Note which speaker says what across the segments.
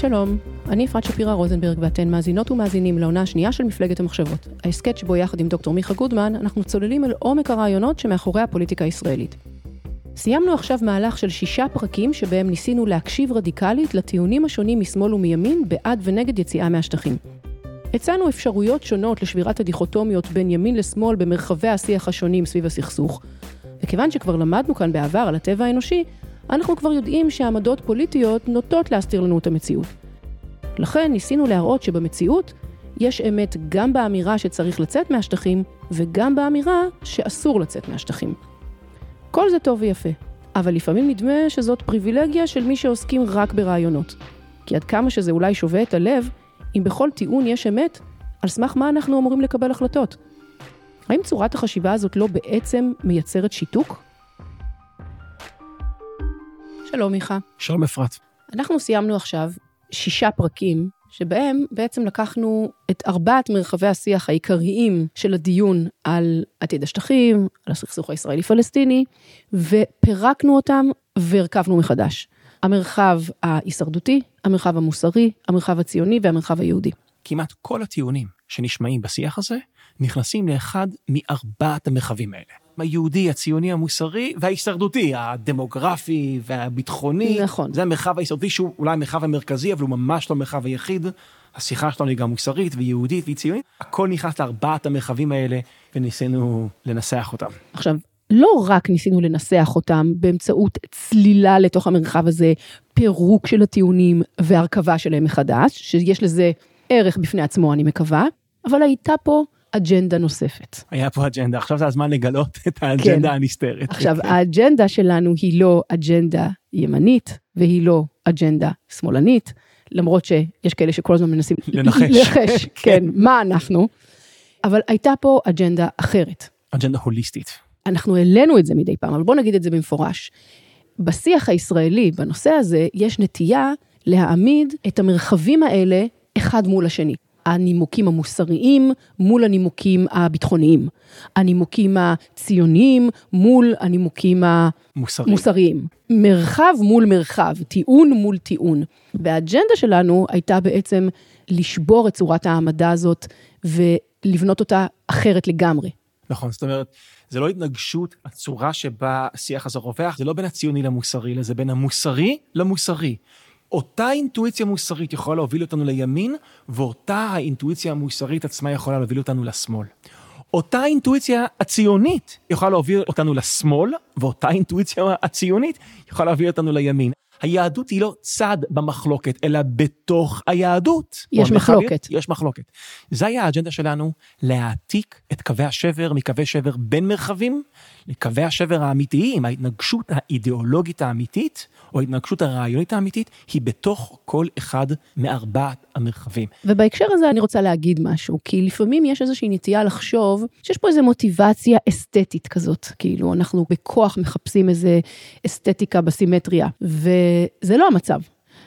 Speaker 1: שלום, אני אפרת שפירא רוזנברג ואתן מאזינות ומאזינים לעונה השנייה של מפלגת המחשבות. ההסכת שבו יחד עם דוקטור מיכה גודמן אנחנו צוללים אל עומק הרעיונות שמאחורי הפוליטיקה הישראלית. סיימנו עכשיו מהלך של שישה פרקים שבהם ניסינו להקשיב רדיקלית לטיעונים השונים משמאל ומימין בעד ונגד יציאה מהשטחים. הצענו אפשרויות שונות לשבירת הדיכוטומיות בין ימין לשמאל במרחבי השיח השונים סביב הסכסוך, וכיוון שכבר למדנו כאן בעבר על הטבע האנושי, אנחנו כבר יודעים שעמדות פוליטיות נוטות להסתיר לנו את המציאות. לכן ניסינו להראות שבמציאות יש אמת גם באמירה שצריך לצאת מהשטחים, וגם באמירה שאסור לצאת מהשטחים. כל זה טוב ויפה, אבל לפעמים נדמה שזאת פריבילגיה של מי שעוסקים רק ברעיונות. כי עד כמה שזה אולי שובה את הלב, אם בכל טיעון יש אמת, על סמך מה אנחנו אמורים לקבל החלטות? האם צורת החשיבה הזאת לא בעצם מייצרת שיתוק? שלום מיכה.
Speaker 2: שלום אפרת.
Speaker 1: אנחנו סיימנו עכשיו שישה פרקים, שבהם בעצם לקחנו את ארבעת מרחבי השיח העיקריים של הדיון על עתיד השטחים, על הסכסוך הישראלי-פלסטיני, ופירקנו אותם והרכבנו מחדש. המרחב ההישרדותי, המרחב המוסרי, המרחב הציוני והמרחב היהודי.
Speaker 2: כמעט כל הטיעונים שנשמעים בשיח הזה נכנסים לאחד מארבעת המרחבים האלה. היהודי, הציוני, המוסרי וההישרדותי, הדמוגרפי והביטחוני.
Speaker 1: נכון.
Speaker 2: זה המרחב ההישרדותי שהוא אולי המרחב המרכזי, אבל הוא ממש לא המרחב היחיד. השיחה שלנו היא גם מוסרית ויהודית וציונית. הכל נכנס לארבעת המרחבים האלה, וניסינו לנסח אותם.
Speaker 1: עכשיו, לא רק ניסינו לנסח אותם באמצעות צלילה לתוך המרחב הזה, פירוק של הטיעונים והרכבה שלהם מחדש, שיש לזה ערך בפני עצמו, אני מקווה, אבל הייתה פה אג'נדה נוספת.
Speaker 2: היה פה אג'נדה, עכשיו זה הזמן לגלות את האג'נדה כן. הנסתרת.
Speaker 1: עכשיו, האג'נדה שלנו היא לא אג'נדה ימנית, והיא לא אג'נדה שמאלנית, למרות שיש כאלה שכל הזמן מנסים
Speaker 2: לנחש,
Speaker 1: לנחש, כן, מה אנחנו, אבל הייתה פה אג'נדה אחרת.
Speaker 2: אג'נדה הוליסטית.
Speaker 1: אנחנו העלינו את זה מדי פעם, אבל בואו נגיד את זה במפורש. בשיח הישראלי, בנושא הזה, יש נטייה להעמיד את המרחבים האלה אחד מול השני. הנימוקים המוסריים מול הנימוקים הביטחוניים. הנימוקים הציוניים מול הנימוקים
Speaker 2: מוסרי.
Speaker 1: המוסריים. מרחב מול מרחב, טיעון מול טיעון. והאג'נדה שלנו הייתה בעצם לשבור את צורת העמדה הזאת ולבנות אותה אחרת לגמרי.
Speaker 2: נכון, זאת אומרת, זה לא התנגשות, הצורה שבה השיח הזה רווח, זה לא בין הציוני למוסרי, אלא זה בין המוסרי למוסרי. אותה אינטואיציה מוסרית יכולה להוביל אותנו לימין, ואותה האינטואיציה המוסרית עצמה יכולה להוביל אותנו לשמאל. אותה אינטואיציה הציונית יכולה להוביל אותנו לשמאל, ואותה אינטואיציה הציונית יכולה להוביל אותנו לימין. היהדות היא לא צד במחלוקת, אלא בתוך היהדות.
Speaker 1: יש מחלוקת.
Speaker 2: יש מחלוקת. זה היה האג'נדה שלנו, להעתיק את קווי השבר מקווי שבר בין מרחבים לקווי השבר האמיתיים, ההתנגשות האידיאולוגית האמיתית, או ההתנגשות הרעיונית האמיתית, היא בתוך כל אחד מארבעת המרחבים.
Speaker 1: ובהקשר הזה אני רוצה להגיד משהו, כי לפעמים יש איזושהי נטייה לחשוב שיש פה איזו מוטיבציה אסתטית כזאת, כאילו אנחנו בכוח מחפשים איזה אסתטיקה בסימטריה, וזה לא המצב.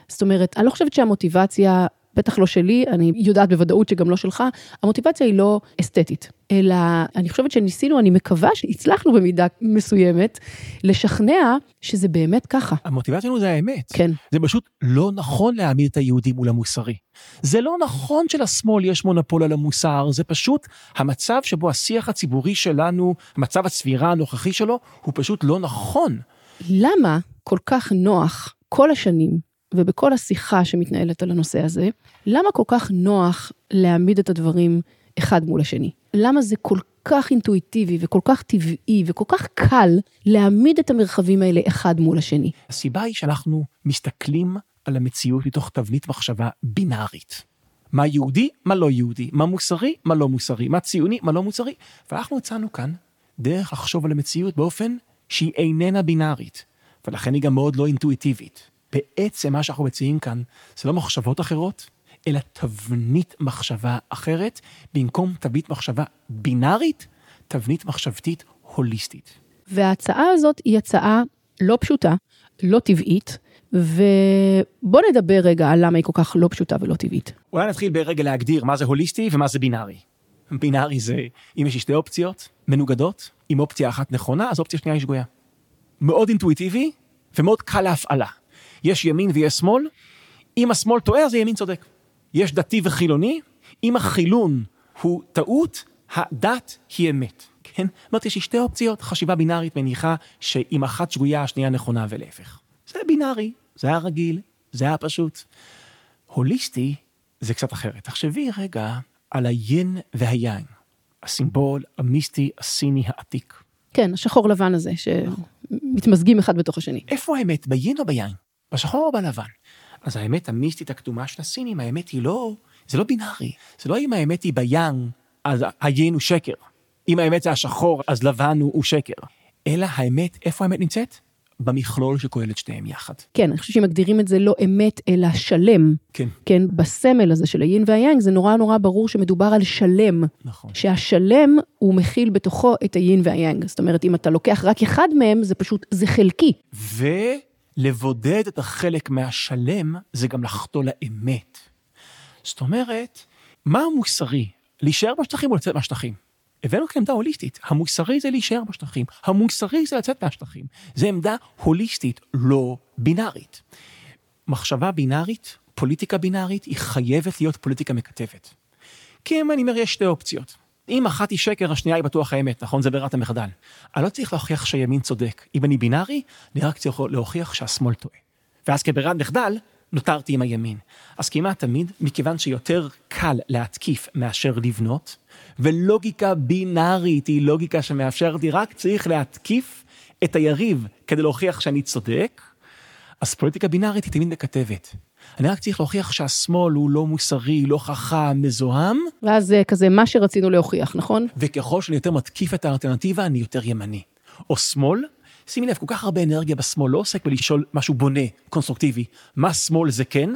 Speaker 1: זאת אומרת, אני לא חושבת שהמוטיבציה בטח לא שלי, אני יודעת בוודאות שגם לא שלך, המוטיבציה היא לא אסתטית, אלא אני חושבת שניסינו, אני מקווה שהצלחנו במידה מסוימת, לשכנע שזה באמת ככה.
Speaker 2: המוטיבציה שלנו זה האמת.
Speaker 1: כן.
Speaker 2: זה פשוט לא נכון להעמיד את היהודי מול המוסרי. זה לא נכון שלשמאל יש מונופול על המוסר, זה פשוט המצב שבו השיח הציבורי שלנו, מצב הצבירה הנוכחי שלו, הוא פשוט לא נכון.
Speaker 1: למה כל כך נוח כל השנים ובכל השיחה שמתנהלת על הנושא הזה, למה כל כך נוח להעמיד את הדברים אחד מול השני? למה זה כל כך אינטואיטיבי וכל כך טבעי וכל כך קל להעמיד את המרחבים האלה אחד מול השני?
Speaker 2: הסיבה היא שאנחנו מסתכלים על המציאות מתוך תבנית מחשבה בינארית. מה יהודי, מה לא יהודי, מה מוסרי, מה לא מוסרי, מה ציוני, מה לא מוסרי, ואנחנו הצענו כאן דרך לחשוב על המציאות באופן שהיא איננה בינארית, ולכן היא גם מאוד לא אינטואיטיבית. בעצם מה שאנחנו מציעים כאן זה לא מחשבות אחרות, אלא תבנית מחשבה אחרת, במקום תבנית מחשבה בינארית, תבנית מחשבתית הוליסטית.
Speaker 1: וההצעה הזאת היא הצעה לא פשוטה, לא טבעית, ובוא נדבר רגע על למה היא כל כך לא פשוטה ולא טבעית.
Speaker 2: אולי נתחיל ברגע להגדיר מה זה הוליסטי ומה זה בינארי. בינארי זה אם יש שתי אופציות מנוגדות, אם אופציה אחת נכונה, אז אופציה שנייה היא שגויה. מאוד אינטואיטיבי ומאוד קל להפעלה. יש ימין ויש שמאל, אם השמאל טועה אז הימין צודק. יש דתי וחילוני, אם החילון הוא טעות, הדת היא אמת. כן? זאת אומרת, יש לי שתי אופציות, חשיבה בינארית מניחה שאם אחת שגויה, השנייה נכונה ולהפך. זה בינארי, זה היה רגיל, זה היה פשוט. הוליסטי זה קצת אחרת. תחשבי רגע על היין והיין, הסימבול המיסטי הסיני העתיק.
Speaker 1: כן, השחור לבן הזה, שמתמזגים אחד בתוך השני.
Speaker 2: איפה האמת, ביין או ביין? בשחור או בלבן? אז האמת המיסטית הקדומה של הסינים, האמת היא לא, זה לא בינארי. זה לא אם האמת היא ביין, אז היין הוא שקר. אם האמת זה השחור, אז לבן הוא, הוא שקר. אלא האמת, איפה האמת נמצאת? במכלול שכולל את שניהם יחד.
Speaker 1: כן, אני חושבת שמגדירים את זה לא אמת, אלא שלם.
Speaker 2: כן.
Speaker 1: כן, בסמל הזה של היין והיאנג, זה נורא נורא ברור שמדובר על שלם.
Speaker 2: נכון.
Speaker 1: שהשלם, הוא מכיל בתוכו את היין והיאנג. זאת אומרת, אם אתה לוקח רק אחד מהם, זה פשוט, זה חלקי.
Speaker 2: ולבודד את החלק מהשלם, זה גם לחטוא לאמת. זאת אומרת, מה המוסרי? להישאר בשטחים או לצאת מהשטחים? הבאנו כאן עמדה הוליסטית, המוסרי זה להישאר בשטחים, המוסרי זה לצאת מהשטחים. זו עמדה הוליסטית, לא בינארית. מחשבה בינארית, פוליטיקה בינארית, היא חייבת להיות פוליטיקה מקטבת. כי אם אני אומר, יש שתי אופציות. אם אחת היא שקר, השנייה היא בטוח האמת, נכון? זה ברירת המחדל. אני לא צריך להוכיח שהימין צודק. אם אני בינארי, אני רק צריך להוכיח שהשמאל טועה. ואז כברירת מחדל, נותרתי עם הימין. אז כמעט תמיד, מכיוון שיותר קל להתקיף מאשר לבנות, ולוגיקה בינארית היא לוגיקה שמאפשרת לי רק צריך להתקיף את היריב כדי להוכיח שאני צודק, אז פוליטיקה בינארית היא תמיד מקטבת. אני רק צריך להוכיח שהשמאל הוא לא מוסרי, לא חכם, מזוהם.
Speaker 1: ואז זה כזה מה שרצינו להוכיח, נכון?
Speaker 2: וככל שאני יותר מתקיף את האלטרנטיבה, אני יותר ימני. או שמאל, שימי לב, כל כך הרבה אנרגיה בשמאל לא עוסק בלשאול משהו בונה, קונסטרוקטיבי. מה שמאל זה כן?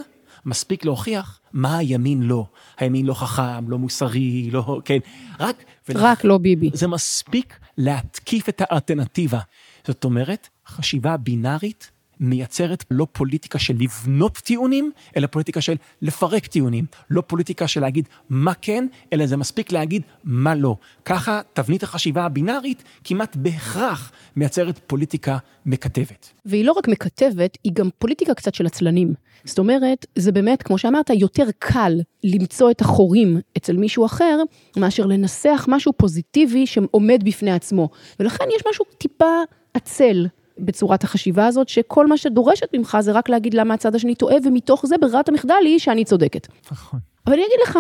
Speaker 2: מספיק להוכיח מה הימין לא. הימין לא חכם, לא מוסרי, לא, כן, רק...
Speaker 1: רק לא ביבי.
Speaker 2: זה מספיק להתקיף את האלטרנטיבה. זאת אומרת, חשיבה בינארית מייצרת לא פוליטיקה של לבנות טיעונים, אלא פוליטיקה של לפרק טיעונים. לא פוליטיקה של להגיד מה כן, אלא זה מספיק להגיד מה לא. ככה תבנית החשיבה הבינארית כמעט בהכרח מייצרת פוליטיקה מקטבת.
Speaker 1: והיא לא רק מקטבת, היא גם פוליטיקה קצת של עצלנים. זאת אומרת, זה באמת, כמו שאמרת, יותר קל למצוא את החורים אצל מישהו אחר, מאשר לנסח משהו פוזיטיבי שעומד בפני עצמו. ולכן יש משהו טיפה עצל בצורת החשיבה הזאת, שכל מה שדורשת ממך זה רק להגיד למה הצד השני טועה, ומתוך זה ברירת המחדל היא שאני צודקת.
Speaker 2: נכון.
Speaker 1: אבל אני אגיד לך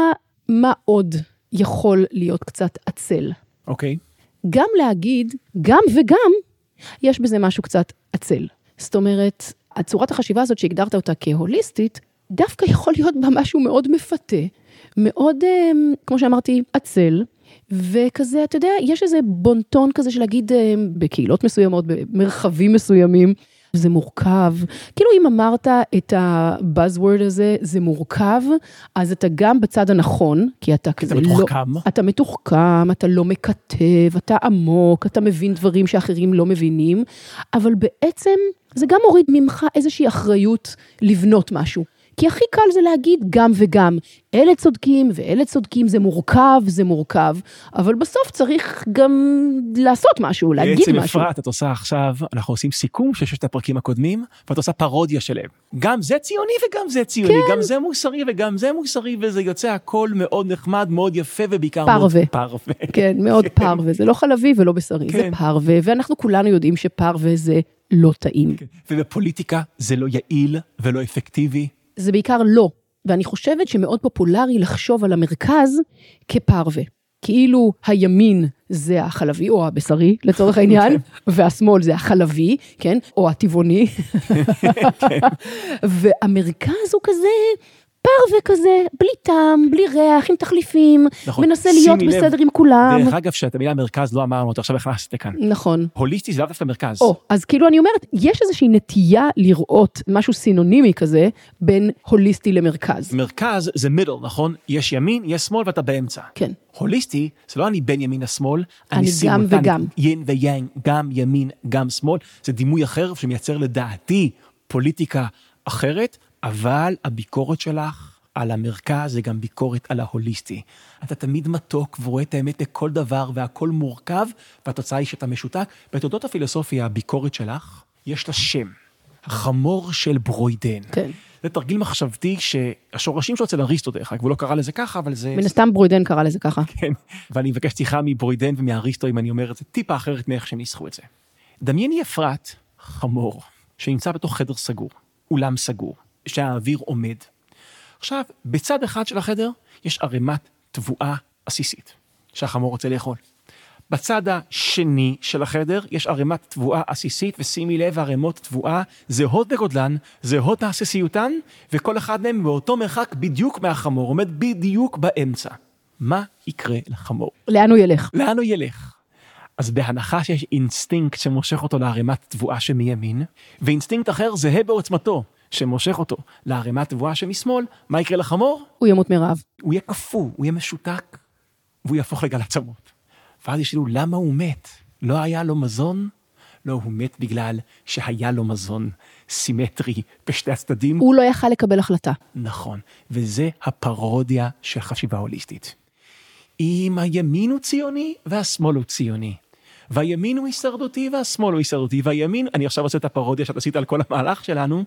Speaker 1: מה עוד יכול להיות קצת עצל.
Speaker 2: אוקיי.
Speaker 1: גם להגיד, גם וגם, יש בזה משהו קצת עצל. זאת אומרת, הצורת החשיבה הזאת שהגדרת אותה כהוליסטית, דווקא יכול להיות בה משהו מאוד מפתה, מאוד, כמו שאמרתי, עצל, וכזה, אתה יודע, יש איזה בונטון כזה של להגיד בקהילות מסוימות, במרחבים מסוימים, זה מורכב. כאילו אם אמרת את ה-buzzword הזה, זה מורכב, אז אתה גם בצד הנכון, כי אתה כזה
Speaker 2: אתה מתוחכם.
Speaker 1: לא... אתה מתוחכם, אתה לא מקטב, אתה עמוק, אתה מבין דברים שאחרים לא מבינים, אבל בעצם זה גם מוריד ממך איזושהי אחריות לבנות משהו. כי הכי קל זה להגיד גם וגם. אלה צודקים ואלה צודקים, זה מורכב, זה מורכב, אבל בסוף צריך גם לעשות משהו, להגיד
Speaker 2: בעצם
Speaker 1: משהו.
Speaker 2: אפרת, את עושה עכשיו, אנחנו עושים סיכום של ששת הפרקים הקודמים, ואת עושה פרודיה שלהם. גם זה ציוני וגם זה ציוני,
Speaker 1: כן.
Speaker 2: גם זה מוסרי וגם זה מוסרי, וזה יוצא הכל מאוד נחמד, מאוד יפה, ובעיקר
Speaker 1: פרווה.
Speaker 2: מאוד פרווה.
Speaker 1: כן, מאוד פרווה, זה לא חלבי ולא בשרי, זה
Speaker 2: כן.
Speaker 1: פרווה, ואנחנו כולנו יודעים שפרווה זה לא טעים.
Speaker 2: ובפוליטיקה זה לא יעיל ולא אפקטיבי.
Speaker 1: זה בעיקר לא, ואני חושבת שמאוד פופולרי לחשוב על המרכז כפרווה. כאילו הימין זה החלבי או הבשרי לצורך העניין, והשמאל זה החלבי, כן, או הטבעוני, והמרכז הוא כזה פרווה כזה, בלי טעם, בלי ריח, עם תחליפים,
Speaker 2: נכון.
Speaker 1: מנסה להיות
Speaker 2: לב,
Speaker 1: בסדר עם כולם.
Speaker 2: דרך אגב, שאת המילה מרכז לא אמרנו אותה, עכשיו הכנסת כאן.
Speaker 1: נכון.
Speaker 2: הוליסטי זה לאו דווקא מרכז.
Speaker 1: או, אז כאילו אני אומרת, יש איזושהי נטייה לראות משהו סינונימי כזה בין הוליסטי למרכז.
Speaker 2: מרכז זה מידל, נכון? יש ימין, יש שמאל ואתה באמצע.
Speaker 1: כן.
Speaker 2: הוליסטי, זה לא אני בין ימין לשמאל,
Speaker 1: אני גם
Speaker 2: סימולטני,
Speaker 1: וגם.
Speaker 2: יין ויאנג, גם ימין, גם שמאל, זה דימוי אחר שמייצר לדעתי פוליטיקה אחרת, אבל הביקורת שלך על המרכז זה גם ביקורת על ההוליסטי. אתה תמיד מתוק ורואה את האמת לכל דבר והכל מורכב, והתוצאה היא שאתה משותק. בתולדות הפילוסופיה, הביקורת שלך, יש לה שם. החמור של ברוידן.
Speaker 1: כן.
Speaker 2: זה תרגיל מחשבתי שהשורשים שלו אצל אריסטו דרך אגב, הוא לא קרא לזה ככה, אבל זה...
Speaker 1: מן הסתם ברוידן קרא לזה ככה.
Speaker 2: כן, ואני מבקש סליחה מברוידן ומאריסטו אם אני אומר את זה טיפה אחרת מאיך שהם ניסחו את זה. דמייני אפרת חמור שנמצא בתוך חדר סגור, אולם סגור, שהאוויר עומד. עכשיו, בצד אחד של החדר יש ערימת תבואה עסיסית, שהחמור רוצה לאכול. בצד השני של החדר יש ערימת תבואה עסיסית, ושימי לב, ערימות תבואה זהות בגודלן, זהות בעסיסיותן, וכל אחד מהם באותו מרחק בדיוק מהחמור, עומד בדיוק באמצע. מה יקרה לחמור?
Speaker 1: לאן הוא ילך?
Speaker 2: לאן הוא ילך? אז בהנחה שיש אינסטינקט שמושך אותו לערימת תבואה שמימין, ואינסטינקט אחר זהה בעוצמתו, שמושך אותו לערימת תבואה שמשמאל, מה יקרה לחמור?
Speaker 1: הוא ימות מרעב.
Speaker 2: הוא יהיה קפוא, הוא יהיה משותק, והוא יהפוך לגל עצמות. ואז ישאלו, למה הוא מת? לא היה לו מזון? לא, הוא מת בגלל שהיה לו מזון סימטרי בשתי הצדדים.
Speaker 1: הוא לא יכל לקבל החלטה.
Speaker 2: נכון, וזה הפרודיה של חשיבה הוליסטית. אם הימין הוא ציוני והשמאל הוא ציוני, והימין הוא הישרדותי והשמאל הוא הישרדותי, והימין, אני עכשיו עושה את הפרודיה שאת עשית על כל המהלך שלנו,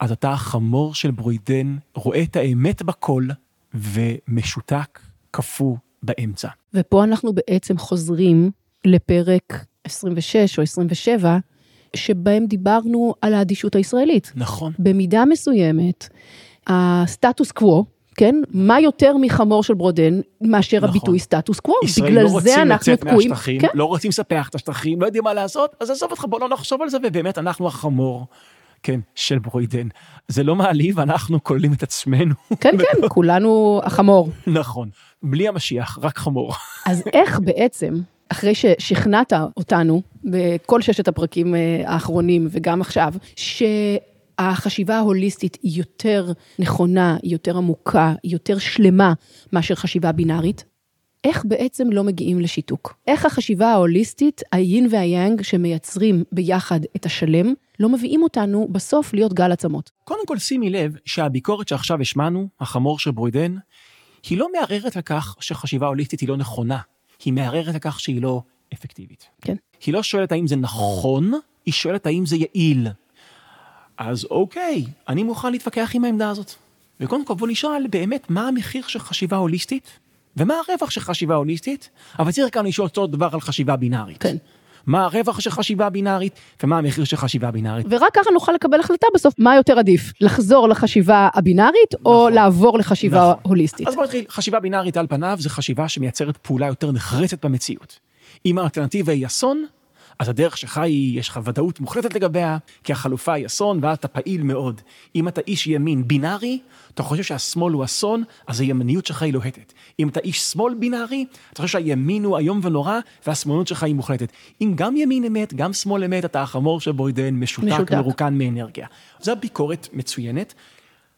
Speaker 2: אז אתה החמור של ברוידן, רואה את האמת בכל, ומשותק, קפוא באמצע.
Speaker 1: ופה אנחנו בעצם חוזרים לפרק 26 או 27, שבהם דיברנו על האדישות הישראלית.
Speaker 2: נכון.
Speaker 1: במידה מסוימת, הסטטוס קוו, כן? מה יותר מחמור של ברודן מאשר
Speaker 2: נכון.
Speaker 1: הביטוי סטטוס קוו?
Speaker 2: ישראל
Speaker 1: בגלל
Speaker 2: לא
Speaker 1: זה
Speaker 2: רוצים
Speaker 1: אנחנו
Speaker 2: לצאת
Speaker 1: תקועים.
Speaker 2: מהשטחים,
Speaker 1: כן?
Speaker 2: לא רוצים לספח את השטחים, לא יודעים מה לעשות, אז עזוב אותך, בוא לא נחשוב על זה, ובאמת אנחנו החמור, כן, של ברוידן. זה לא מעליב, אנחנו כוללים את עצמנו.
Speaker 1: כן, כן, כולנו החמור.
Speaker 2: נכון. בלי המשיח, רק חמור.
Speaker 1: אז איך בעצם, אחרי ששכנעת אותנו בכל ששת הפרקים אה, האחרונים וגם עכשיו, שהחשיבה ההוליסטית היא יותר נכונה, היא יותר עמוקה, היא יותר שלמה מאשר חשיבה בינארית, איך בעצם לא מגיעים לשיתוק? איך החשיבה ההוליסטית, היין והיאנג שמייצרים ביחד את השלם, לא מביאים אותנו בסוף להיות גל עצמות?
Speaker 2: קודם כל שימי לב שהביקורת שעכשיו השמענו, החמור של ברוידן, היא לא מערערת על כך שחשיבה הוליסטית היא לא נכונה, היא מערערת על כך שהיא לא אפקטיבית.
Speaker 1: כן.
Speaker 2: היא לא שואלת האם זה נכון, היא שואלת האם זה יעיל. אז אוקיי, אני מוכן להתווכח עם העמדה הזאת. וקודם כל בוא נשאל באמת מה המחיר של חשיבה הוליסטית, ומה הרווח של חשיבה הוליסטית, אבל צריך כאן לשאול אותו דבר על חשיבה בינארית.
Speaker 1: כן.
Speaker 2: מה הרווח של חשיבה בינארית, ומה המחיר של חשיבה בינארית.
Speaker 1: ורק ככה נוכל לקבל החלטה בסוף מה יותר עדיף, לחזור לחשיבה הבינארית או
Speaker 2: נכון.
Speaker 1: לעבור לחשיבה
Speaker 2: נכון.
Speaker 1: הוליסטית.
Speaker 2: אז בוא נתחיל, חשיבה בינארית על פניו זה חשיבה שמייצרת פעולה יותר נחרצת במציאות. אם האלטרנטיבה היא אסון, אז הדרך שלך היא, יש לך ודאות מוחלטת לגביה, כי החלופה היא אסון, ואז אתה פעיל מאוד. אם אתה איש ימין בינארי, אתה חושב שהשמאל הוא אסון, אז הימניות שלך היא לוהטת. אם אתה איש שמאל בינארי, אתה חושב שהימין הוא איום ונורא, והשמאלנות שלך היא מוחלטת. אם גם ימין אמת, גם שמאל אמת, אתה החמור של בוידן, משותק,
Speaker 1: משותק.
Speaker 2: מרוקן מאנרגיה. זו ביקורת מצוינת.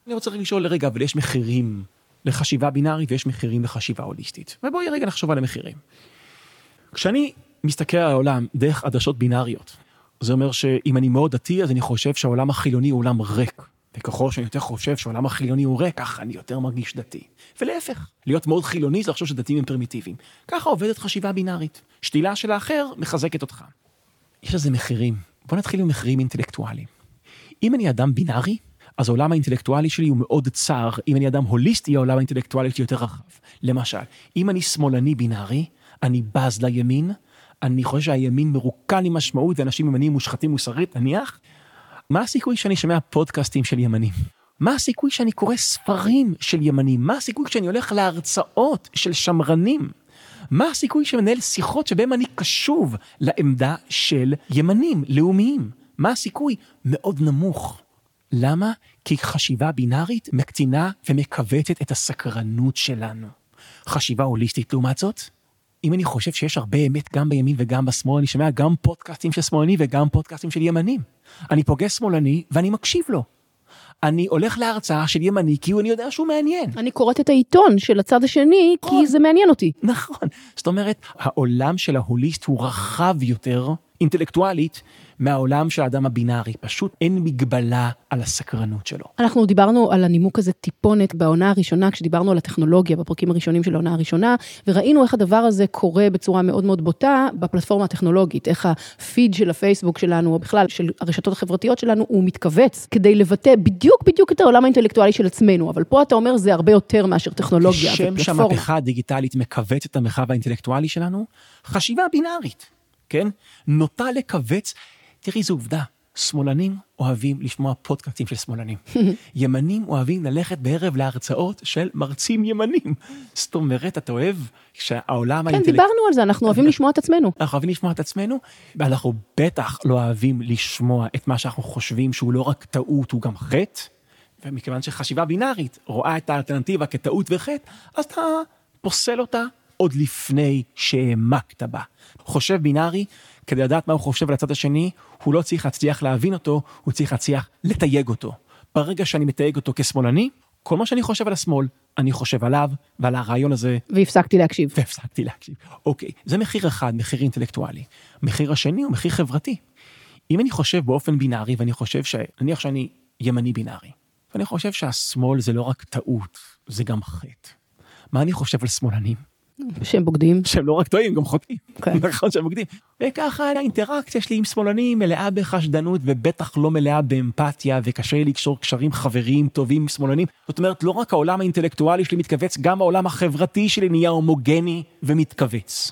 Speaker 2: אני רוצה לשאול לרגע, אבל יש מחירים לחשיבה בינארית ויש מחירים לחשיבה הוליסטית. ובואי רגע נחשוב על המחירים. כשאני מסתכל על העולם דרך עדשות בינאריות, זה אומר שאם אני מאוד דתי, אז אני חושב שהעולם החילוני הוא עולם ריק. וככל שאני יותר חושב שהעולם החילוני הוא ריק, ככה אני יותר מרגיש דתי. ולהפך, להיות מאוד חילוני זה לחשוב שדתיים הם פרימיטיביים. ככה עובדת חשיבה בינארית. שתילה של האחר מחזקת אותך. יש לזה מחירים. בוא נתחיל עם מחירים אינטלקטואליים. אם אני אדם בינארי, אז העולם האינטלקטואלי שלי הוא מאוד צר. אם אני אדם הוליסטי, העולם האינטלקטואלי שלי יותר רחב. למשל, אם אני שמאלני בינארי, אני בז לימין, אני חושב שהימין מרוקן עם משמעות ואנשים ימניים מושחתים מוסרית, נניח, מה הסיכוי שאני שומע פודקאסטים של ימנים? מה הסיכוי שאני קורא ספרים של ימנים? מה הסיכוי שאני הולך להרצאות של שמרנים? מה הסיכוי שמנהל שיחות שבהם אני קשוב לעמדה של ימנים, לאומיים? מה הסיכוי? מאוד נמוך. למה? כי חשיבה בינארית מקטינה ומכווצת את הסקרנות שלנו. חשיבה הוליסטית לעומת זאת, אם אני חושב שיש הרבה אמת גם בימין וגם בשמאל, אני שומע גם פודקאסטים של שמאלנים וגם פודקאסטים של ימנים. אני פוגש שמאלני ואני מקשיב לו. אני הולך להרצאה של ימני כי אני יודע שהוא מעניין.
Speaker 1: אני קוראת את העיתון של הצד השני כי זה מעניין אותי.
Speaker 2: נכון. זאת אומרת, העולם של ההוליסט הוא רחב יותר, אינטלקטואלית, מהעולם של האדם הבינארי. פשוט אין מגבלה על הסקרנות שלו.
Speaker 1: אנחנו דיברנו על הנימוק הזה טיפונת בעונה הראשונה, כשדיברנו על הטכנולוגיה בפרקים הראשונים של העונה הראשונה, וראינו איך הדבר הזה קורה בצורה מאוד מאוד בוטה בפלטפורמה הטכנולוגית, איך הפיד של הפייסבוק שלנו, או בכלל של הרשתות החברתיות שלנו, הוא מתכווץ כדי לבטא בדיוק בדיוק את העולם האינטלקטואלי של עצמנו, אבל פה אתה אומר זה הרבה יותר מאשר טכנולוגיה, זה
Speaker 2: כשם. שהמהפכה הדיגיטלית מכווץ את המרחב האינטלקטואלי שלנו, חשיבה בינארית, כן? נוטה לכווץ. תראי, זו עובדה. שמאלנים אוהבים לשמוע פודקאסטים של שמאלנים. ימנים אוהבים ללכת בערב להרצאות של מרצים ימנים. זאת אומרת, אתה אוהב שהעולם
Speaker 1: כן, דיברנו על זה, אנחנו אוהבים לשמוע את עצמנו.
Speaker 2: אנחנו אוהבים לשמוע את עצמנו, ואנחנו בטח לא אוהבים לשמוע את מה שאנחנו חושבים שהוא לא רק טעות, הוא גם חטא. ומכיוון שחשיבה בינארית רואה את האלטרנטיבה כטעות וחטא, אז אתה פוסל אותה עוד לפני שהעמקת בה. חושב בינארי, כדי לדעת מה הוא חושב על הצד השני, הוא לא צריך להצליח להבין אותו, הוא צריך להצליח לתייג אותו. ברגע שאני מתייג אותו כשמאלני, כל מה שאני חושב על השמאל, אני חושב עליו ועל הרעיון הזה,
Speaker 1: והפסקתי להקשיב.
Speaker 2: והפסקתי להקשיב. אוקיי, זה מחיר אחד, מחיר אינטלקטואלי. מחיר השני הוא מחיר חברתי. אם אני חושב באופן בינארי, ואני חושב ש... נניח שאני ימני בינארי, ואני חושב שהשמאל זה לא רק טעות, זה גם חטא. מה אני חושב על שמאלנים?
Speaker 1: שהם בוגדים.
Speaker 2: שהם לא רק טועים, גם חוטאים.
Speaker 1: כן.
Speaker 2: נכון שהם בוגדים. וככה האינטראקציה שלי עם שמאלנים מלאה בחשדנות ובטח לא מלאה באמפתיה וקשה לי לקשור קשרים חבריים טובים עם שמאלנים. זאת אומרת, לא רק העולם האינטלקטואלי שלי מתכווץ, גם העולם החברתי שלי נהיה הומוגני ומתכווץ.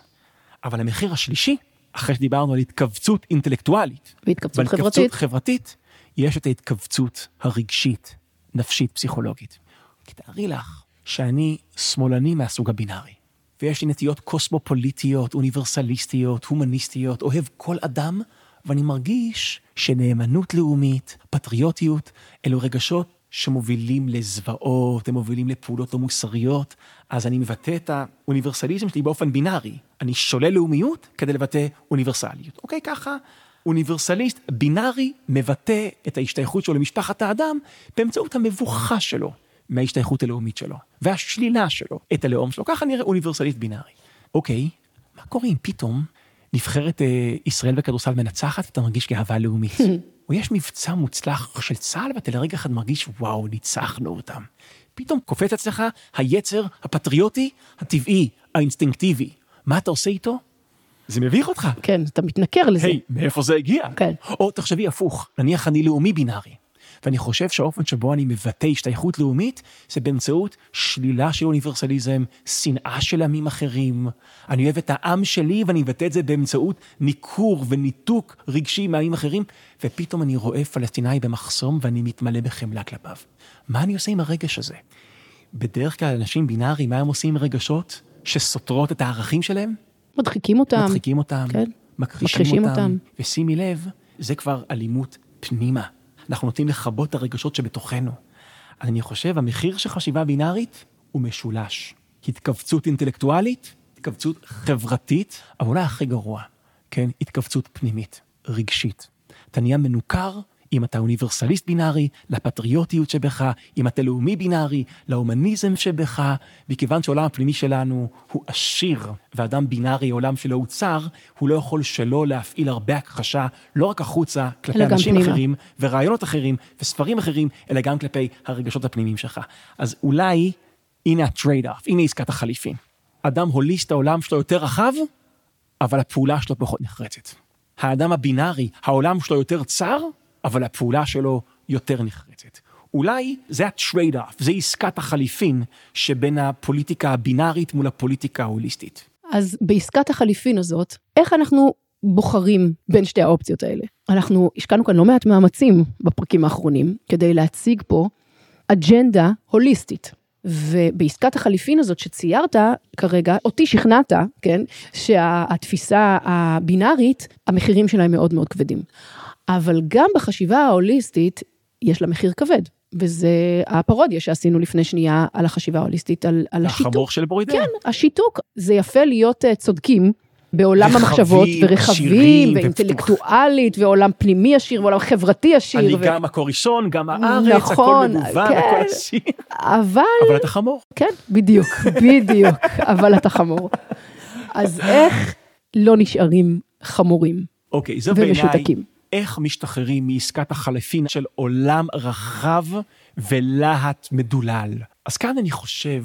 Speaker 2: אבל המחיר השלישי, אחרי שדיברנו על התכווצות אינטלקטואלית,
Speaker 1: והתכווצות חברתית.
Speaker 2: והתכווצות חברתית, יש את ההתכווצות הרגשית, נפשית, פסיכולוגית. כי תארי לך שאני שמאלני מהסוג הבינארי, ויש לי נטיות קוסמופוליטיות, אוניברסליסטיות, הומניסטיות, אוהב כל אדם, ואני מרגיש שנאמנות לאומית, פטריוטיות, אלו רגשות שמובילים לזוועות, הם מובילים לפעולות לא מוסריות, אז אני מבטא את האוניברסליזם שלי באופן בינארי. אני שולל לאומיות כדי לבטא אוניברסליות. אוקיי, ככה אוניברסליסט בינארי מבטא את ההשתייכות שלו למשפחת האדם באמצעות המבוכה שלו מההשתייכות הלאומית שלו, והשלילה שלו את הלאום שלו. ככה נראה אוניברסליסט בינארי. אוקיי, מה קורה אם פתאום נבחרת אה, ישראל בכדורסל מנצחת ואתה מרגיש גאווה לאומית? או יש מבצע מוצלח של צה"ל ואתה לרגע אחד מרגיש וואו, ניצחנו אותם. פתאום קופץ אצלך היצר הפטריוטי, הטבעי, האינסטינקטיבי. מה אתה עושה איתו? זה מביך אותך.
Speaker 1: כן, אתה מתנכר לזה.
Speaker 2: היי, מאיפה זה הגיע?
Speaker 1: כן.
Speaker 2: או תחשבי הפוך, נניח אני לאומי בינארי, ואני חושב שהאופן שבו אני מבטא השתייכות לאומית, זה באמצעות שלילה של אוניברסליזם, שנאה של עמים אחרים. אני אוהב את העם שלי ואני מבטא את זה באמצעות ניכור וניתוק רגשי מעמים אחרים, ופתאום אני רואה פלסטיני במחסום ואני מתמלא בחמלה כלפיו. מה אני עושה עם הרגש הזה? בדרך כלל אנשים בינאריים, מה הם עושים עם רגשות שסותרות את הערכים שלהם?
Speaker 1: מדחיקים אותם.
Speaker 2: מדחיקים אותם,
Speaker 1: כן.
Speaker 2: מכחישים אותם,
Speaker 1: אותם.
Speaker 2: ושימי לב, זה כבר אלימות פנימה. אנחנו נוטים לכבות את הרגשות שבתוכנו. אז אני חושב, המחיר של חשיבה בינארית הוא משולש. התכווצות אינטלקטואלית, התכווצות חברתית, אבל אולי הכי גרוע, כן, התכווצות פנימית, רגשית. אתה נהיה מנוכר אם אתה אוניברסליסט בינארי, לפטריוטיות שבך, אם אתה לאומי בינארי, להומניזם שבך, מכיוון שהעולם הפנימי שלנו הוא עשיר, ואדם בינארי, עולם שלו הוא צר, הוא לא יכול שלא להפעיל הרבה הכחשה, לא רק החוצה, כלפי אנשים
Speaker 1: פנימה.
Speaker 2: אחרים, ורעיונות אחרים, וספרים אחרים, אלא גם כלפי הרגשות הפנימיים שלך. אז אולי, הנה ה trade-off, הנה עסקת החליפין. אדם הוליסט, העולם שלו יותר רחב, אבל הפעולה שלו פחות נחרצת. האדם הבינארי, העולם שלו יותר צר, אבל הפעולה שלו יותר נחרצת. אולי זה ה trade-off, זה עסקת החליפין שבין הפוליטיקה הבינארית מול הפוליטיקה ההוליסטית.
Speaker 1: אז בעסקת החליפין הזאת, איך אנחנו בוחרים בין שתי האופציות האלה? אנחנו השקענו כאן לא מעט מאמצים בפרקים האחרונים, כדי להציג פה אג'נדה הוליסטית. ובעסקת החליפין הזאת שציירת כרגע, אותי שכנעת, כן, שהתפיסה הבינארית, המחירים שלה הם מאוד מאוד כבדים. אבל גם בחשיבה ההוליסטית, יש לה מחיר כבד. וזה הפרודיה שעשינו לפני שנייה על החשיבה ההוליסטית, על, על השיתוק.
Speaker 2: החמור של ברוידן.
Speaker 1: כן, השיתוק. זה יפה להיות uh, צודקים בעולם
Speaker 2: רחבים,
Speaker 1: המחשבות, ורחבים, ואינטלקטואלית, ועולם פנימי עשיר, ועולם חברתי עשיר.
Speaker 2: אני
Speaker 1: ו...
Speaker 2: גם מקור ראשון, גם הארץ,
Speaker 1: נכון,
Speaker 2: הכל מגוון,
Speaker 1: כן.
Speaker 2: הכל עשיר.
Speaker 1: אבל...
Speaker 2: אבל אתה חמור.
Speaker 1: כן, בדיוק, בדיוק, אבל אתה חמור. אז איך לא נשארים חמורים
Speaker 2: אוקיי, זה בעיניי,
Speaker 1: ומשותקים?
Speaker 2: איך משתחררים מעסקת החלפין של עולם רחב ולהט מדולל. אז כאן אני חושב,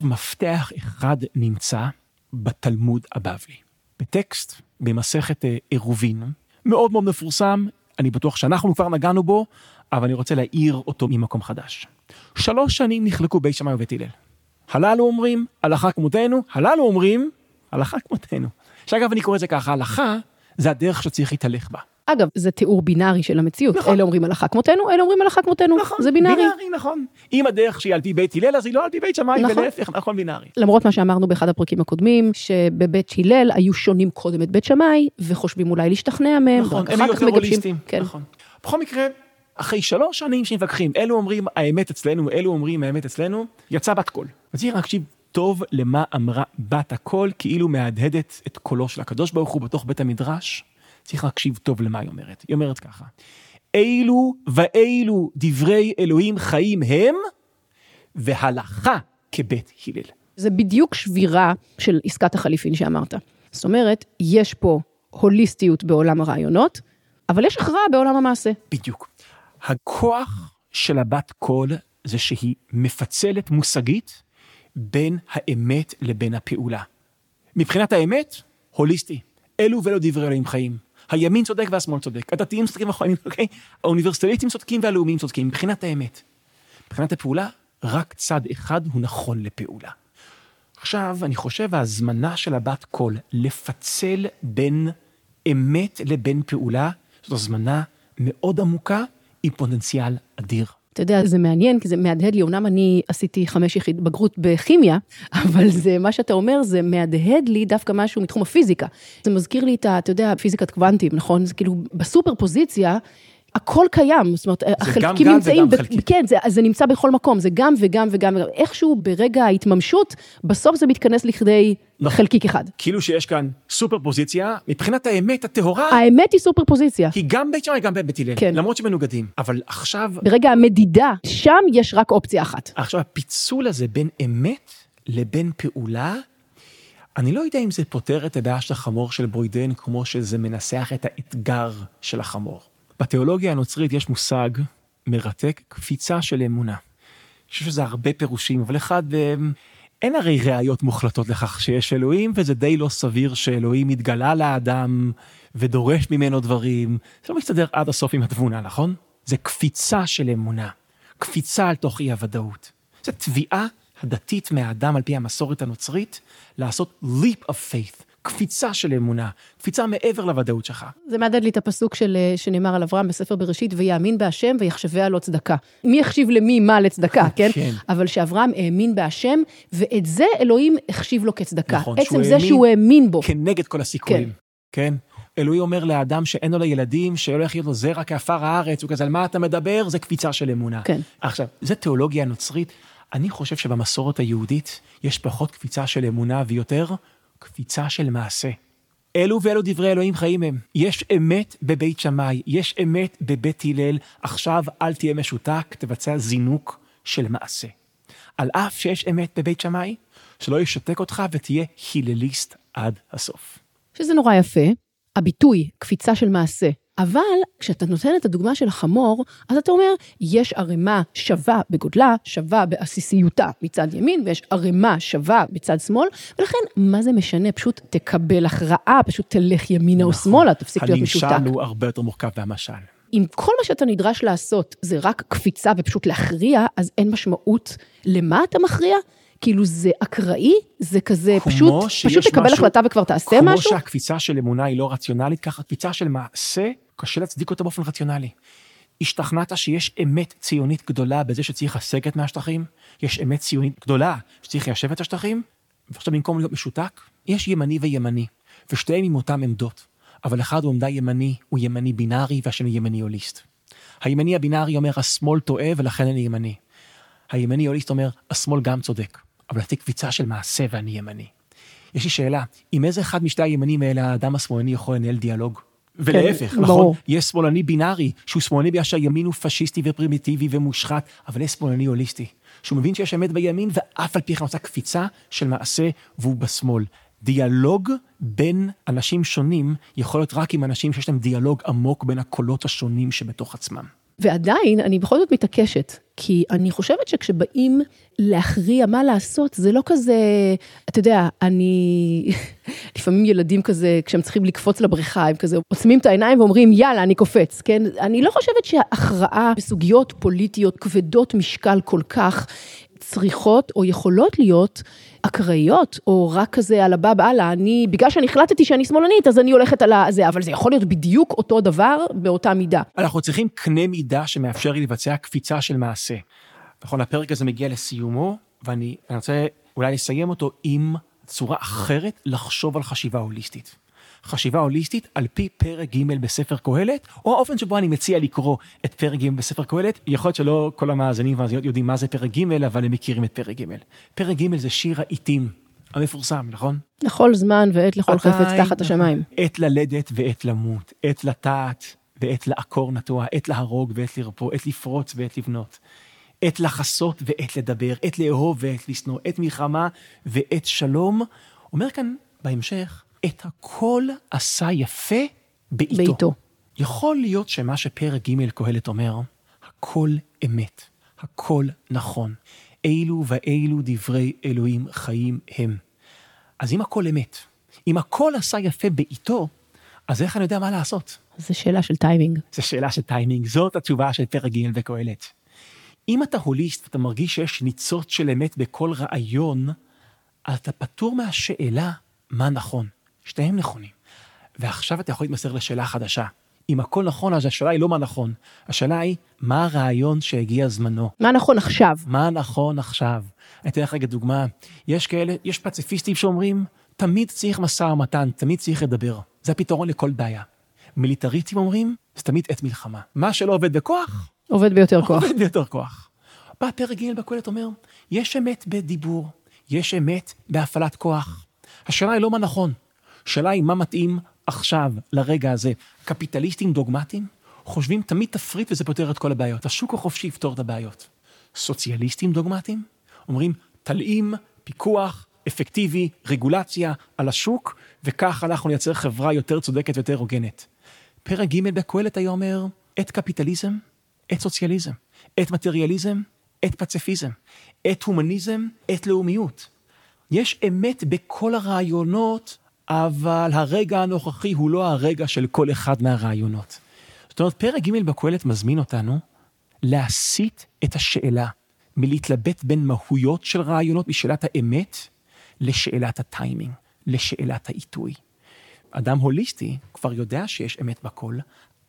Speaker 2: מפתח אחד נמצא בתלמוד הבבלי. בטקסט במסכת אה, עירובין, מאוד מאוד מפורסם, אני בטוח שאנחנו כבר נגענו בו, אבל אני רוצה להאיר אותו ממקום חדש. שלוש שנים נחלקו בית שמאי ובית הלל. הללו אומרים, הלכה כמותנו, הללו אומרים, הלכה כמותנו. שאגב, אני קורא לזה ככה, הלכה זה הדרך שצריך להתהלך בה.
Speaker 1: אגב, זה תיאור בינארי של המציאות.
Speaker 2: נכון.
Speaker 1: אלה אומרים הלכה כמותנו, אלה אומרים הלכה כמותנו. זה בינארי.
Speaker 2: בינארי, נכון. אם הדרך שהיא על פי בית הלל, אז היא לא על פי בית שמאי,
Speaker 1: נכון.
Speaker 2: ולהפך, נכון בינארי.
Speaker 1: למרות מה שאמרנו באחד הפרקים הקודמים, שבבית הלל היו שונים קודם את בית שמאי, וחושבים אולי להשתכנע מהם,
Speaker 2: נכון, הם
Speaker 1: כך
Speaker 2: יותר. הוליסטים.
Speaker 1: כן.
Speaker 2: נכון. בכל מקרה, אחרי שלוש שנים שמתווכחים, אלו אומרים האמת אצלנו, אלו אומרים האמת אצלנו, יצא בת קול. להקשיב טוב למה אמרה בת הקול, כאילו מהדהדת את קולו של הקדוש ברוך הוא בתוך בית המדרש. צריך להקשיב טוב למה היא אומרת. היא אומרת ככה, אילו ואילו דברי אלוהים חיים הם, והלכה כבית הלל.
Speaker 1: זה בדיוק שבירה של עסקת החליפין שאמרת. זאת אומרת, יש פה הוליסטיות בעולם הרעיונות, אבל יש הכרעה בעולם המעשה.
Speaker 2: בדיוק. הכוח של הבת קול זה שהיא מפצלת מושגית בין האמת לבין הפעולה. מבחינת האמת, הוליסטי. אלו ואלו דברי אלוהים חיים. הימין צודק והשמאל צודק, הדתיים צודקים והחיים, אוקיי? האוניברסטליסטים צודקים והלאומיים צודקים, מבחינת האמת. מבחינת הפעולה, רק צד אחד הוא נכון לפעולה. עכשיו, אני חושב ההזמנה של הבת קול לפצל בין אמת לבין פעולה, זו הזמנה מאוד עמוקה עם פוטנציאל אדיר.
Speaker 1: אתה יודע, זה מעניין, כי זה מהדהד לי, אמנם אני עשיתי חמש יחיד בגרות בכימיה, אבל זה, מה שאתה אומר, זה מהדהד לי דווקא משהו מתחום הפיזיקה. זה מזכיר לי את ה, אתה יודע, פיזיקת קוונטים, נכון? זה כאילו, בסופר פוזיציה, הכל קיים, זאת אומרת, החלקיקים
Speaker 2: גם
Speaker 1: נמצאים,
Speaker 2: וגם
Speaker 1: ב-
Speaker 2: חלקיק.
Speaker 1: כן, זה, זה נמצא בכל מקום, זה גם וגם וגם. איכשהו ברגע ההתממשות, בסוף זה מתכנס לכדי
Speaker 2: נכון.
Speaker 1: חלקיק אחד.
Speaker 2: כאילו שיש כאן סופר פוזיציה, מבחינת האמת הטהורה,
Speaker 1: האמת היא סופר פוזיציה.
Speaker 2: היא גם בית שמאי, גם בית הלל.
Speaker 1: כן.
Speaker 2: למרות שמנוגדים. אבל עכשיו,
Speaker 1: ברגע המדידה, שם יש רק אופציה אחת.
Speaker 2: עכשיו הפיצול הזה בין אמת לבין פעולה, אני לא יודע אם זה פותר את הבעיה של החמור של ברוידן, כמו שזה מנסח את האתגר של החמור. בתיאולוגיה הנוצרית יש מושג מרתק, קפיצה של אמונה. אני חושב שזה הרבה פירושים, אבל אחד, אה, אין הרי ראיות מוחלטות לכך שיש אלוהים, וזה די לא סביר שאלוהים מתגלה לאדם ודורש ממנו דברים. זה לא מסתדר עד הסוף עם התבונה, נכון? זה קפיצה של אמונה, קפיצה אל תוך אי הוודאות. זו תביעה הדתית מהאדם על פי המסורת הנוצרית, לעשות leap of faith, קפיצה של אמונה, קפיצה מעבר לוודאות שלך.
Speaker 1: זה מהדהד לי את הפסוק של, אה, שנאמר על אברהם בספר בראשית, ויאמין בהשם ויחשביה לו צדקה. מי יחשיב למי מה לצדקה, כן?
Speaker 2: כן.
Speaker 1: אבל שאברהם האמין בהשם, ואת זה אלוהים החשיב לו כצדקה.
Speaker 2: נכון,
Speaker 1: עצם זה
Speaker 2: האמין
Speaker 1: שהוא האמין בו.
Speaker 2: כנגד כל הסיכויים. כן. אלוהים אומר לאדם שאין לו ילדים, שלא יחיה לו זרע כעפר הארץ, הוא כזה, על מה אתה מדבר? זה קפיצה של אמונה.
Speaker 1: כן.
Speaker 2: עכשיו, זה תיאולוגיה נוצרית. אני חושב שבמסורת היהודית יש פחות קפיצה של אמונה ויותר קפיצה של מעשה. אלו ואלו דברי אלוהים חיים הם. יש אמת בבית שמאי, יש אמת בבית הלל, עכשיו אל תהיה משותק, תבצע זינוק של מעשה. על אף שיש אמת בבית שמאי, שלא ישתק אותך ותהיה הלליסט עד הסוף.
Speaker 1: שזה נורא יפה, הביטוי, קפיצה של מעשה. אבל כשאתה נותן את הדוגמה של החמור, אז אתה אומר, יש ערימה שווה בגודלה, שווה בעסיסיותה מצד ימין, ויש ערימה שווה בצד שמאל, ולכן, מה זה משנה? פשוט תקבל הכרעה, פשוט תלך ימינה או שמאלה, תפסיק להיות משותק.
Speaker 2: הנמשל הוא הרבה יותר מורכב מהמשל.
Speaker 1: אם כל מה שאתה נדרש לעשות זה רק קפיצה ופשוט להכריע, אז אין משמעות למה אתה מכריע? כאילו זה אקראי? זה כזה
Speaker 2: כמו
Speaker 1: פשוט, פשוט תקבל
Speaker 2: משהו-
Speaker 1: החלטה וכבר תעשה
Speaker 2: כמו
Speaker 1: משהו?
Speaker 2: שהקפיצה של אמונה היא לא רציונלית, ככה קפיצה של מעשה, קשה להצדיק אותה באופן רציונלי. השתכנעת שיש אמת ציונית גדולה בזה שצריך לסגת מהשטחים? יש אמת ציונית גדולה שצריך ליישב את השטחים? ועכשיו במקום להיות משותק, יש ימני וימני, ושתיהם עם אותם עמדות, אבל אחד הוא עמדה ימני, הוא ימני בינארי, והשני ימני הוליסט. הימני הבינארי אומר, השמאל טועה ולכן אני ימני. הימני הוליסט אומר, השמאל גם צודק, אבל אתי קביצה של מעשה ואני ימני. יש לי שאלה, עם איזה אחד משתי הימנים האלה האדם השמאלני יכול לנהל דיאלוג? ולהפך,
Speaker 1: כן,
Speaker 2: נכון?
Speaker 1: ברור.
Speaker 2: יש שמאלני בינארי, שהוא שמאלני בגלל שהימין הוא פשיסטי ופרימיטיבי ומושחת, אבל יש שמאלני הוליסטי, שהוא מבין שיש אמת בימין, ואף על פי כן עושה קפיצה של מעשה, והוא בשמאל. דיאלוג בין אנשים שונים יכול להיות רק עם אנשים שיש להם דיאלוג עמוק בין הקולות השונים שבתוך עצמם.
Speaker 1: ועדיין, אני בכל זאת מתעקשת, כי אני חושבת שכשבאים להכריע מה לעשות, זה לא כזה, אתה יודע, אני, לפעמים ילדים כזה, כשהם צריכים לקפוץ לבריכה, הם כזה עוצמים את העיניים ואומרים, יאללה, אני קופץ, כן? אני לא חושבת שההכרעה בסוגיות פוליטיות כבדות משקל כל כך, צריכות או יכולות להיות אקראיות, או רק כזה על הבא באללה, אני, בגלל שאני החלטתי שאני שמאלנית, אז אני הולכת על הזה, אבל זה יכול להיות בדיוק אותו דבר באותה מידה.
Speaker 2: אנחנו צריכים קנה מידה שמאפשר לי לבצע קפיצה של מעשה. נכון, הפרק הזה מגיע לסיומו, ואני אני רוצה אולי לסיים אותו עם צורה אחרת לחשוב על חשיבה הוליסטית. חשיבה הוליסטית על פי פרק ג' בספר קהלת, או האופן שבו אני מציע לקרוא את פרק ג' בספר קהלת. יכול להיות שלא כל המאזינים והמאזינות יודעים מה זה פרק ג', אבל הם מכירים את פרק ג'. פרק ג' זה שיר העיתים המפורסם, נכון?
Speaker 1: לכל זמן ועת לכל חפץ תחת השמיים.
Speaker 2: עת ללדת ועת למות, עת לטעת ועת לעקור נטוע, עת להרוג ועת לרפוא, עת לפרוץ ועת לבנות. עת לחסות ועת לדבר, עת לאהוב ועת לשנוא, עת מלחמה ועת שלום. אומר כאן בהמשך, את הכל עשה יפה בעיתו.
Speaker 1: בעיתו.
Speaker 2: יכול להיות שמה שפרק ג' קהלת אומר, הכל אמת, הכל נכון. אילו ואילו דברי אלוהים חיים הם. אז אם הכל אמת, אם הכל עשה יפה בעיתו, אז איך אני יודע מה לעשות?
Speaker 1: זו שאלה של טיימינג.
Speaker 2: זו שאלה של טיימינג, זאת התשובה של פרק ג' בקהלת. אם אתה הוליסט ואתה מרגיש שיש ניצוץ של אמת בכל רעיון, אז אתה פטור מהשאלה מה נכון. שניהם נכונים. ועכשיו אתה יכול להתמסר לשאלה חדשה. אם הכל נכון, אז השאלה היא לא מה נכון. השאלה היא, מה הרעיון שהגיע זמנו?
Speaker 1: מה נכון עכשיו?
Speaker 2: מה נכון עכשיו? אני אתן לך רגע דוגמה. יש כאלה, יש פציפיסטים שאומרים, תמיד צריך משא ומתן, תמיד צריך לדבר. זה הפתרון לכל בעיה. מיליטריסטים אומרים, זה תמיד עת מלחמה. מה שלא עובד בכוח,
Speaker 1: עובד ביותר כוח.
Speaker 2: עובד ביותר כוח. בא פרק ג' בקהלת אומר, יש אמת בדיבור, יש אמת בהפעלת כוח. השאלה היא לא מה נכון, השאלה היא מה מתאים עכשיו, לרגע הזה. קפיטליסטים דוגמטיים חושבים תמיד תפריט וזה פותר את כל הבעיות. השוק החופשי יפתור את הבעיות. סוציאליסטים דוגמטיים אומרים, תלאים, פיקוח, אפקטיבי, רגולציה על השוק, וכך אנחנו נייצר חברה יותר צודקת ויותר הוגנת. פרק ג' בקהלת היה אומר, עת קפיטליזם, עת סוציאליזם, עת מטריאליזם, עת פציפיזם, עת הומניזם, עת לאומיות. יש אמת בכל הרעיונות, אבל הרגע הנוכחי הוא לא הרגע של כל אחד מהרעיונות. זאת אומרת, פרק ג' בקהלת מזמין אותנו להסיט את השאלה מלהתלבט בין מהויות של רעיונות משאלת האמת לשאלת הטיימינג, לשאלת העיתוי. אדם הוליסטי כבר יודע שיש אמת בכל,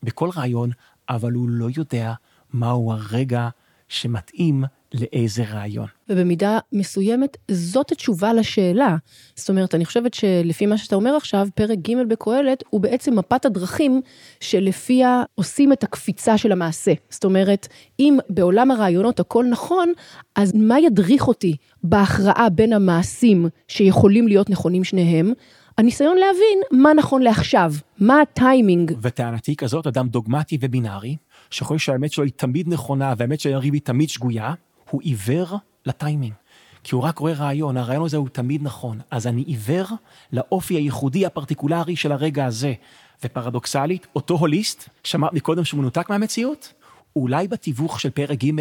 Speaker 2: בכל רעיון, אבל הוא לא יודע מהו הרגע שמתאים לאיזה רעיון.
Speaker 1: ובמידה מסוימת זאת התשובה לשאלה. זאת אומרת, אני חושבת שלפי מה שאתה אומר עכשיו, פרק ג' בקהלת הוא בעצם מפת הדרכים שלפיה עושים את הקפיצה של המעשה. זאת אומרת, אם בעולם הרעיונות הכל נכון, אז מה ידריך אותי בהכרעה בין המעשים שיכולים להיות נכונים שניהם? הניסיון להבין מה נכון לעכשיו, מה הטיימינג.
Speaker 2: וטענתי כזאת, אדם דוגמטי ובינארי, שחושב שהאמת שלו היא תמיד נכונה והאמת של יריב היא תמיד שגויה, הוא עיוור לטיימינג. כי הוא רק רואה רעיון, הרעיון הזה הוא תמיד נכון. אז אני עיוור לאופי הייחודי הפרטיקולרי של הרגע הזה. ופרדוקסלית, אותו הוליסט, שאמרת מקודם שהוא מנותק מהמציאות, אולי בתיווך של פרק ג'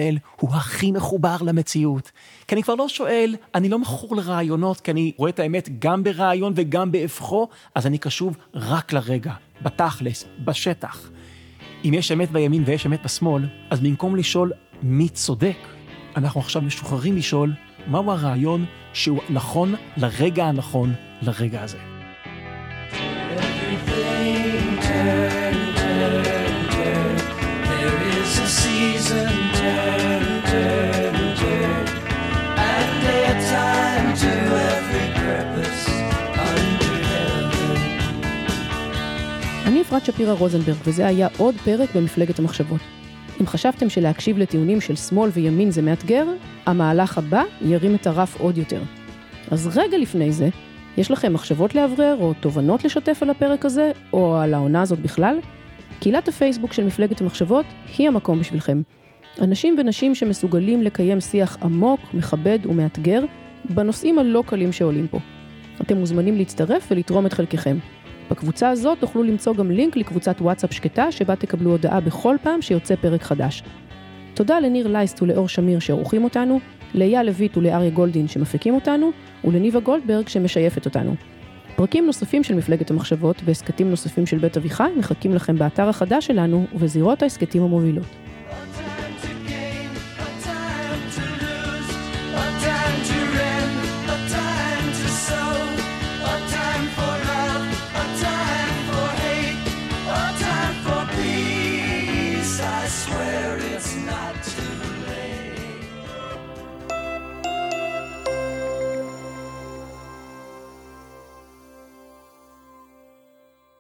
Speaker 2: הוא הכי מחובר למציאות. כי אני כבר לא שואל, אני לא מכור לרעיונות, כי אני רואה את האמת גם ברעיון וגם בהפכו, אז אני קשוב רק לרגע, בתכלס, בשטח. אם יש אמת בימין ויש אמת בשמאל, אז במקום לשאול מי צודק, אנחנו עכשיו משוחררים לשאול מהו הרעיון שהוא נכון לרגע הנכון לרגע הזה.
Speaker 1: אפרת שפירא רוזנברג, וזה היה עוד פרק במפלגת המחשבות. אם חשבתם שלהקשיב לטיעונים של שמאל וימין זה מאתגר, המהלך הבא ירים את הרף עוד יותר. אז רגע לפני זה, יש לכם מחשבות לאוורר או תובנות לשתף על הפרק הזה, או על העונה הזאת בכלל? קהילת הפייסבוק של מפלגת המחשבות היא המקום בשבילכם. אנשים ונשים שמסוגלים לקיים שיח עמוק, מכבד ומאתגר בנושאים הלא קלים שעולים פה. אתם מוזמנים להצטרף ולתרום את חלקכם. בקבוצה הזאת תוכלו למצוא גם לינק לקבוצת וואטסאפ שקטה, שבה תקבלו הודעה בכל פעם שיוצא פרק חדש. תודה לניר לייסט ולאור שמיר שעורכים אותנו, לאייל לויט ולאריה גולדין שמפיקים אותנו, ולניבה גולדברג שמשייפת אותנו. פרקים נוספים של מפלגת המחשבות והסכתים נוספים של בית אביחי מחכים לכם באתר החדש שלנו ובזירות ההסכתים המובילות.